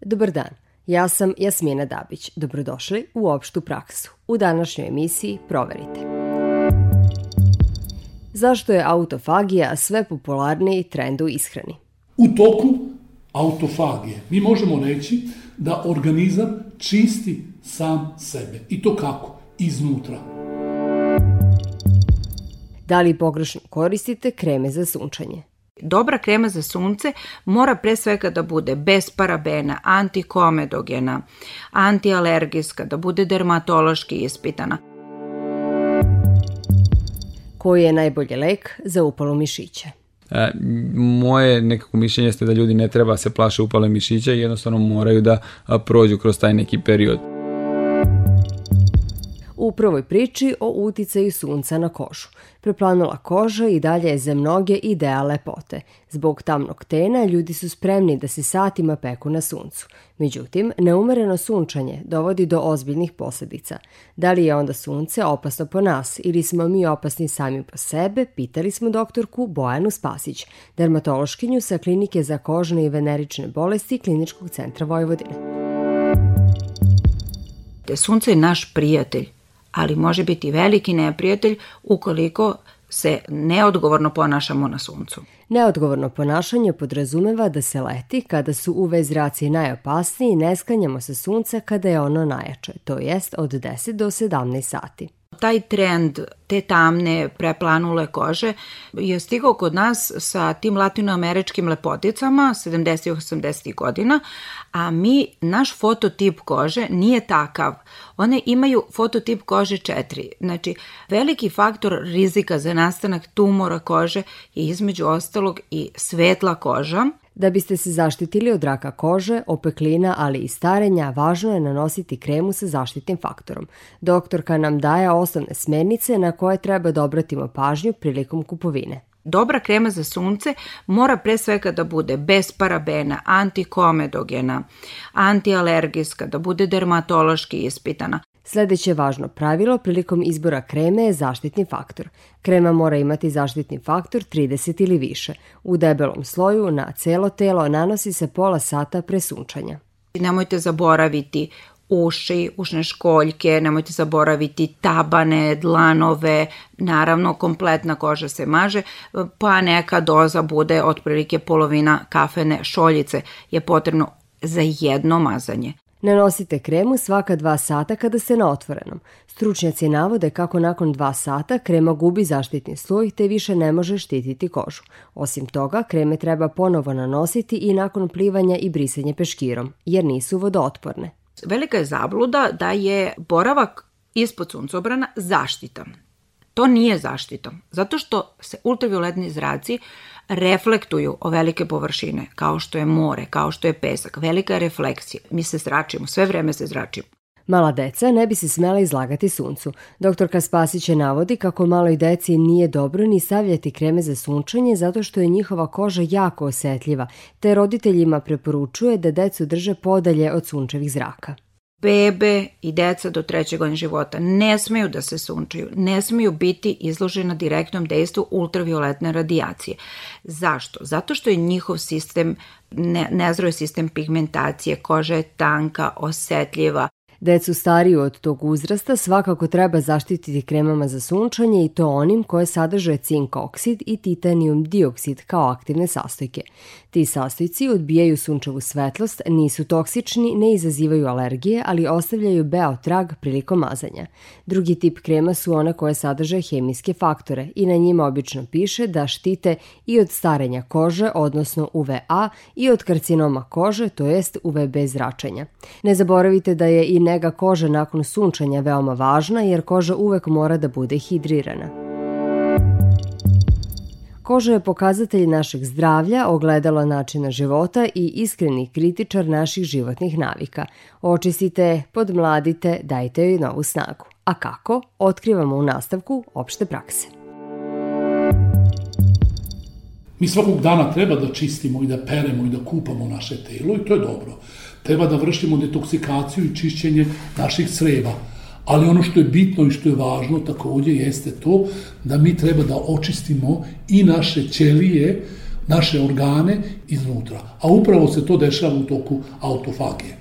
Dobar dan, ja sam Jasmina Dabić. Dobrodošli u Opštu praksu. U današnjoj emisiji proverite. Zašto je autofagija sve popularniji trend u ishrani? U toku autofagije mi možemo reći da organizam čisti sam sebe. I to kako? Iznutra. Da li pogrešno koristite kreme za sunčanje? Dobra krema za sunce mora pre svega da bude bez parabena, antikomedogena, antialergijska, da bude dermatološki ispitana. Koji je najbolji lek za upalu mišića? E, moje nekako mišljenje jeste da ljudi ne treba da se plaše upale mišića i jednostavno moraju da prođu kroz taj neki period u prvoj priči o uticaju sunca na kožu. Preplanula koža i dalje je za mnoge ideja lepote. Zbog tamnog tena ljudi su spremni da se satima peku na suncu. Međutim, neumereno sunčanje dovodi do ozbiljnih posledica. Da li je onda sunce opasno po nas ili smo mi opasni sami po sebe, pitali smo doktorku Bojanu Spasić, dermatološkinju sa klinike za kožne i venerične bolesti Kliničkog centra Vojvodine. Sunce je naš prijatelj ali može biti veliki neprijatelj ukoliko se neodgovorno ponašamo na suncu. Neodgovorno ponašanje podrazumeva da se leti kada su UV zraci najopasniji i ne sklanjamo se sunca kada je ono najjače, to jest od 10 do 17 sati taj trend te tamne preplanule kože je stigao kod nas sa tim latinoameričkim lepoticama 70. i 80. godina, a mi, naš fototip kože nije takav. One imaju fototip kože 4. Znači, veliki faktor rizika za nastanak tumora kože je između ostalog i svetla koža, Da biste se zaštitili od raka kože, opeklina, ali i starenja, važno je nanositi kremu sa zaštitnim faktorom. Doktorka nam daje osnovne smernice na koje treba da obratimo pažnju prilikom kupovine. Dobra krema za sunce mora pre svega da bude bez parabena, antikomedogena, antialergijska, da bude dermatološki ispitana, Sledeće važno pravilo prilikom izbora kreme je zaštitni faktor. Krema mora imati zaštitni faktor 30 ili više. U debelom sloju na celo telo nanosi se pola sata pre sunčanja. Nemojte zaboraviti uši, ušne školjke, nemojte zaboraviti tabane, dlanove, naravno kompletna koža se maže, pa neka doza bude otprilike polovina kafene šoljice je potrebno za jedno mazanje. Nanosite kremu svaka dva sata kada ste na otvorenom. Stručnjaci navode kako nakon dva sata krema gubi zaštitni sloj te više ne može štititi kožu. Osim toga, kreme treba ponovo nanositi i nakon plivanja i brisanje peškirom, jer nisu vodootporne. Velika je zabluda da je boravak ispod suncobrana zaštita. To nije zaštitom, zato što se ultravioletni zraci reflektuju o velike površine, kao što je more, kao što je pesak, velika je refleksija. Mi se zračimo, sve vreme se zračimo. Mala deca ne bi se smela izlagati suncu. Doktorka Spasić je navodi kako maloj deci nije dobro ni stavljati kreme za sunčanje zato što je njihova koža jako osetljiva, te roditeljima preporučuje da decu drže podalje od sunčevih zraka bebe i deca do trećeg godina života ne smeju da se sunčaju, ne smeju biti izložena direktnom dejstvu ultravioletne radijacije. Zašto? Zato što je njihov sistem, ne, nezroj sistem pigmentacije, koža je tanka, osetljiva, Decu stariju od tog uzrasta svakako treba zaštititi kremama za sunčanje i to onim koje sadrže cink oksid i titanijum dioksid kao aktivne sastojke. Ti sastojci odbijaju sunčevu svetlost, nisu toksični, ne izazivaju alergije, ali ostavljaju beo trag prilikom mazanja. Drugi tip krema su one koje sadrže hemijske faktore i na njima obično piše da štite i od starenja kože, odnosno UVA, i od karcinoma kože, to jest UVB zračenja. Ne zaboravite da je i nega kože nakon sunčanja veoma važna jer koža uvek mora da bude hidrirana. Koža je pokazatelj našeg zdravlja, ogledalo načina života i iskreni kritičar naših životnih navika. Očistite podmladite, dajte joj novu snagu. A kako? Otkrivamo u nastavku opšte prakse. Mi svakog dana treba da čistimo i da peremo i da kupamo naše telo i to je dobro treba da vršimo detoksikaciju i čišćenje naših creva. Ali ono što je bitno i što je važno takođe jeste to da mi treba da očistimo i naše ćelije, naše organe iznutra. A upravo se to dešava u toku autofagije.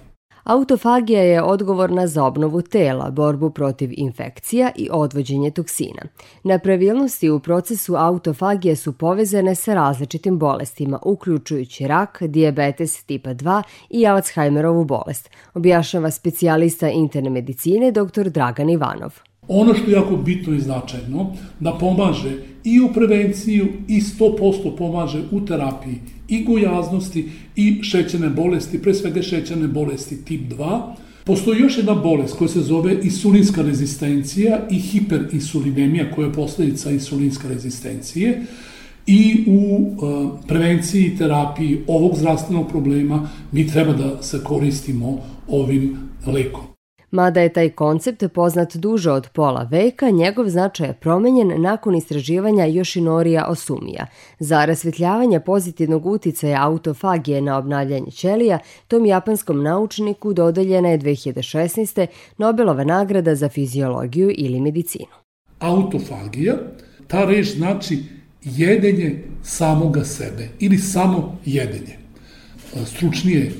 Autofagija je odgovorna za obnovu tela, borbu protiv infekcija i odvođenje toksina. Nepravilnosti u procesu autofagije su povezane sa različitim bolestima, uključujući rak, diabetes tipa 2 i Alzheimerovu bolest, objašnjava specijalista interne medicine dr. Dragan Ivanov. Ono što je jako bitno i značajno, da pomaže i u prevenciju i 100% pomaže u terapiji i gojaznosti i šećerne bolesti, pre svega šećerne bolesti tip 2. Postoji još jedna bolest koja se zove insulinska rezistencija i hiperinsulinemija koja je posledica insulinske rezistencije i u e, prevenciji i terapiji ovog zdravstvenog problema mi treba da se koristimo ovim lekom. Mada je taj koncept poznat duže od pola veka, njegov značaj je promenjen nakon istraživanja Jošinorija Osumija. Za rasvetljavanje pozitivnog uticaja autofagije na obnavljanje ćelija, tom japanskom naučniku dodeljena je 2016. Nobelova nagrada za fiziologiju ili medicinu. Autofagija, ta reč znači jedenje samoga sebe ili samo jedenje. Stručnije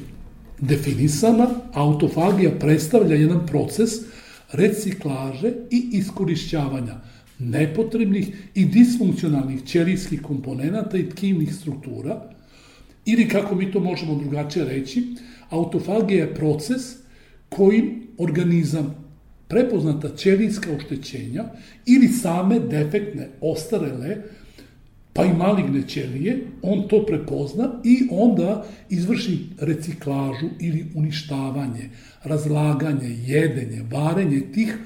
definisana, autofagija predstavlja jedan proces reciklaže i iskorišćavanja nepotrebnih i disfunkcionalnih ćelijskih komponenata i tkivnih struktura, ili kako mi to možemo drugačije reći, autofagija je proces kojim organizam prepoznata ćelijska oštećenja ili same defektne, ostarele, pa i maligne ćelije, on to prepozna i onda izvrši reciklažu ili uništavanje, razlaganje, jedenje, varenje tih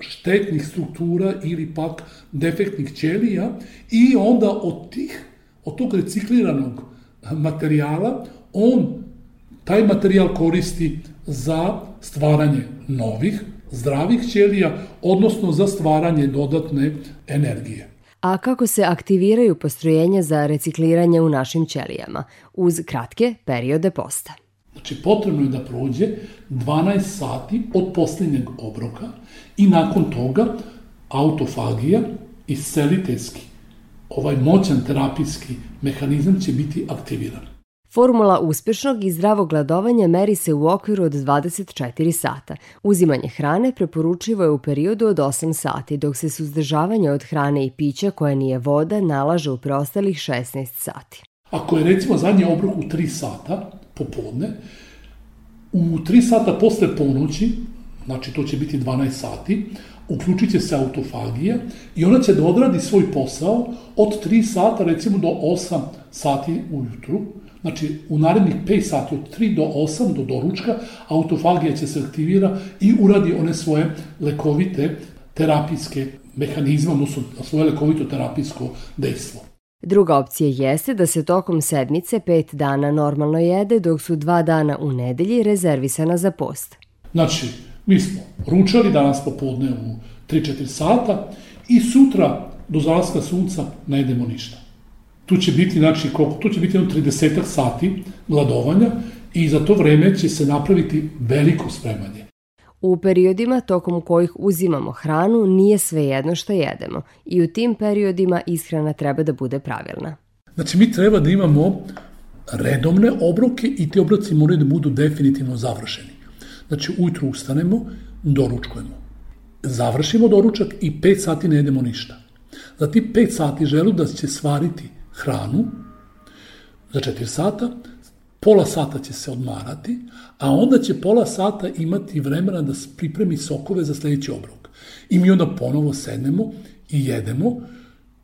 štetnih struktura ili pak defektnih ćelija i onda od tih, od tog recikliranog materijala, on taj materijal koristi za stvaranje novih, zdravih ćelija, odnosno za stvaranje dodatne energije a kako se aktiviraju postrojenja za recikliranje u našim ćelijama uz kratke periode posta. Znači potrebno je da prođe 12 sati od poslednjeg obroka i nakon toga autofagija i seliteljski, ovaj moćan terapijski mehanizam će biti aktiviran. Formula uspešnog i zdravog gladovanja meri se u okviru od 24 sata. Uzimanje hrane preporučivo je u periodu od 8 sati, dok se suzdržavanje od hrane i pića koja nije voda nalaže u preostalih 16 sati. Ako je recimo zadnji obrok u 3 sata popodne, u 3 sata posle ponoći, znači to će biti 12 sati, uključit će se autofagija i ona će da odradi svoj posao od 3 sata recimo do 8 sati ujutru, Znači, u narednih 5 sati od 3 do 8 do doručka autofagija će se aktivira i uradi one svoje lekovite terapijske mehanizme, odnosno svoje lekovito terapijsko dejstvo. Druga opcija jeste da se tokom sedmice pet dana normalno jede, dok su dva dana u nedelji rezervisana za post. Znači, mi smo ručali danas popodne u 3-4 sata i sutra do zalaska sunca ne jedemo ništa. Tu će biti, znači, koliko, tu će biti jedno 30 sati gladovanja i za to vreme će se napraviti veliko spremanje. U periodima tokom kojih uzimamo hranu nije svejedno šta jedemo i u tim periodima ishrana treba da bude pravilna. Znači mi treba da imamo redovne obroke i ti obroci moraju da budu definitivno završeni. Znači ujutru ustanemo, doručkujemo. Završimo doručak i 5 sati ne jedemo ništa. Za ti 5 sati želu da će svariti hranu za 4 sata, pola sata će se odmarati, a onda će pola sata imati vremena da pripremi sokove za sledeći obrok. I mi onda ponovo sednemo i jedemo,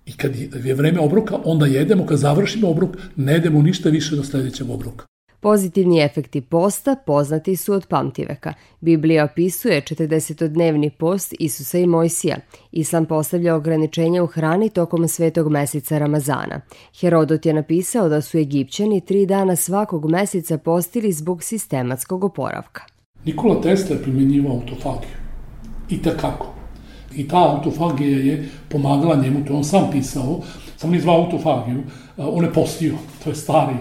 i kad je vreme obroka, onda jedemo, kad završimo obrok, ne jedemo ništa više do sledećeg obroka. Pozitivni efekti posta poznati su od pamtiveka. Biblija opisuje 40-dnevni post Isusa i Mojsija. Islam postavlja ograničenja u hrani tokom svetog meseca Ramazana. Herodot je napisao da su Egipćani tri dana svakog meseca postili zbog sistematskog oporavka. Nikola Tesla je primjenjivao autofagiju. I takako. I ta autofagija je pomagala njemu, to on sam pisao, sam nije autofagiju, on je postio, to je stari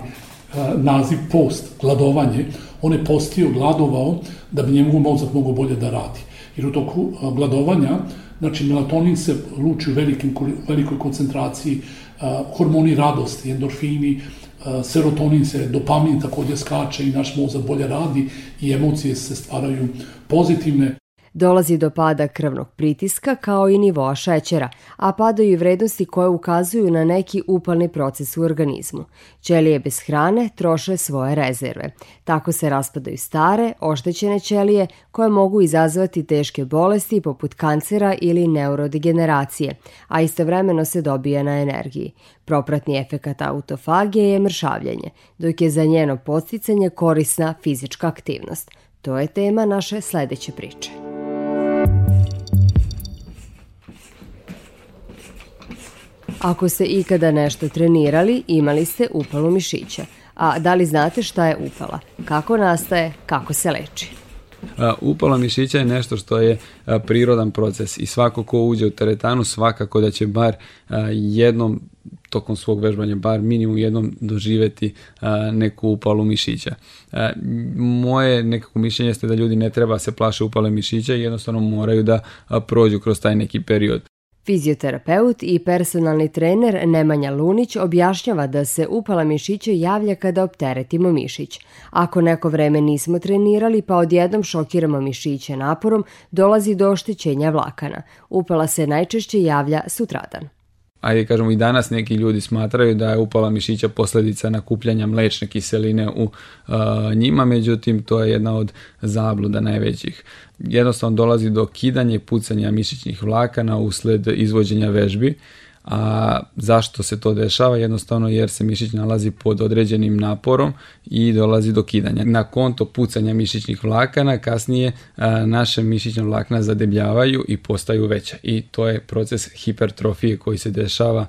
naziv post, gladovanje, on je postio, gladovao, da bi njemu mozak mogo bolje da radi. Jer u toku gladovanja, znači melatonin se luči u velikim, velikoj koncentraciji, hormoni radosti, endorfini, serotonin se, dopamin takođe skače i naš mozak bolje radi i emocije se stvaraju pozitivne, Dolazi do pada krvnog pritiska kao i nivoa šećera, a padaju i vrednosti koje ukazuju na neki upalni proces u organizmu. Ćelije bez hrane troše svoje rezerve. Tako se raspadaju stare, oštećene ćelije koje mogu izazvati teške bolesti poput kancera ili neurodegeneracije, a istovremeno se dobija na energiji. Propratni efekat autofagije je mršavljanje, dok je za njeno posticanje korisna fizička aktivnost. To je tema naše sledeće priče. Ako ste ikada nešto trenirali, imali ste upalu mišića. A da li znate šta je upala? Kako nastaje? Kako se leči? Upala mišića je nešto što je prirodan proces i svako ko uđe u teretanu svakako da će bar jednom tokom svog vežbanja bar minimum jednom doživeti neku upalu mišića. moje nekako mišljenje jeste da ljudi ne treba se plaše upale mišića i jednostavno moraju da prođu kroz taj neki period. Fizioterapeut i personalni trener Nemanja Lunić objašnjava da se upala mišića javlja kada opteretimo mišić. Ako neko vreme nismo trenirali pa odjednom šokiramo mišiće naporom, dolazi do oštećenja vlakana. Upala se najčešće javlja sutradan ajde kažemo i danas neki ljudi smatraju da je upala mišića posledica nakupljanja mlečne kiseline u uh, njima, međutim to je jedna od zabluda najvećih. Jednostavno dolazi do kidanja i pucanja mišićnih vlakana usled izvođenja vežbi A zašto se to dešava? Jednostavno jer se mišić nalazi pod određenim naporom i dolazi do kidanja. Na konto pucanja mišićnih vlakana kasnije a, naše mišićne vlakna zadebljavaju i postaju veća. I to je proces hipertrofije koji se dešava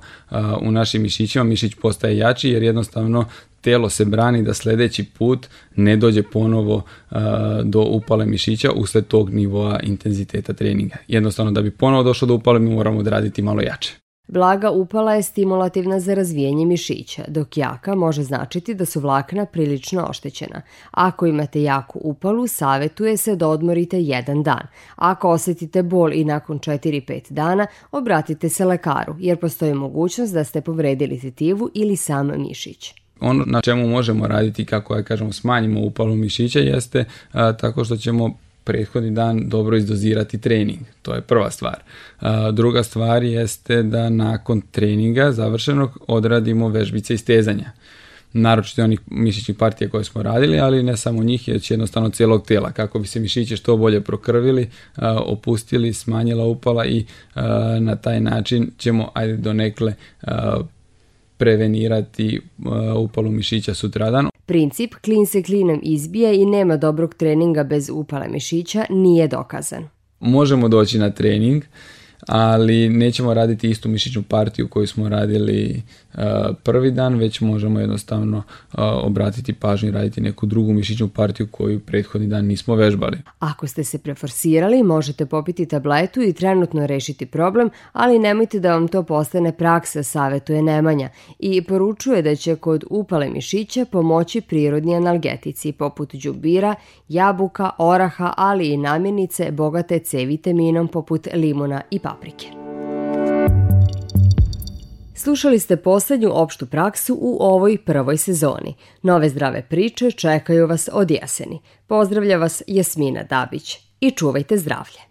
u našim mišićima. Mišić postaje jači jer jednostavno telo se brani da sledeći put ne dođe ponovo a, do upale mišića usled tog nivoa intenziteta treninga. Jednostavno da bi ponovo došlo do upale mi moramo odraditi malo jače. Blaga upala je stimulativna za razvijenje mišića, dok jaka može značiti da su vlakna prilično oštećena. Ako imate jaku upalu, savetuje se da odmorite jedan dan. Ako osetite bol i nakon 4-5 dana, obratite se lekaru, jer postoji mogućnost da ste povredili tetivu ili sam mišić ono na čemu možemo raditi kako ja kažem, smanjimo upalu mišića jeste a, tako što ćemo prethodni dan dobro izdozirati trening. To je prva stvar. Druga stvar jeste da nakon treninga završenog odradimo vežbice istezanja. Naročito onih mišićnih partija koje smo radili, ali ne samo njih, već jednostavno cijelog tela. Kako bi se mišiće što bolje prokrvili, opustili, smanjila upala i na taj način ćemo, ajde donekle, prevenirati upalu mišića sutradan, Princip klin se klinom izbije i nema dobrog treninga bez upale mišića nije dokazan. Možemo doći na trening, ali nećemo raditi istu mišićnu partiju koju smo radili prvi dan, već možemo jednostavno obratiti pažnju i raditi neku drugu mišićnu partiju koju prethodni dan nismo vežbali. Ako ste se preforsirali, možete popiti tabletu i trenutno rešiti problem, ali nemojte da vam to postane praksa, savetuje Nemanja i poručuje da će kod upale mišića pomoći prirodni analgetici poput džubira, jabuka, oraha, ali i namirnice bogate C vitaminom poput limuna i paprike. Slušali ste poslednju opštu praksu u ovoj prvoj sezoni. Nove zdrave priče čekaju vas od jeseni. Pozdravlja vas Jasmina Dabić i čuvajte zdravlje.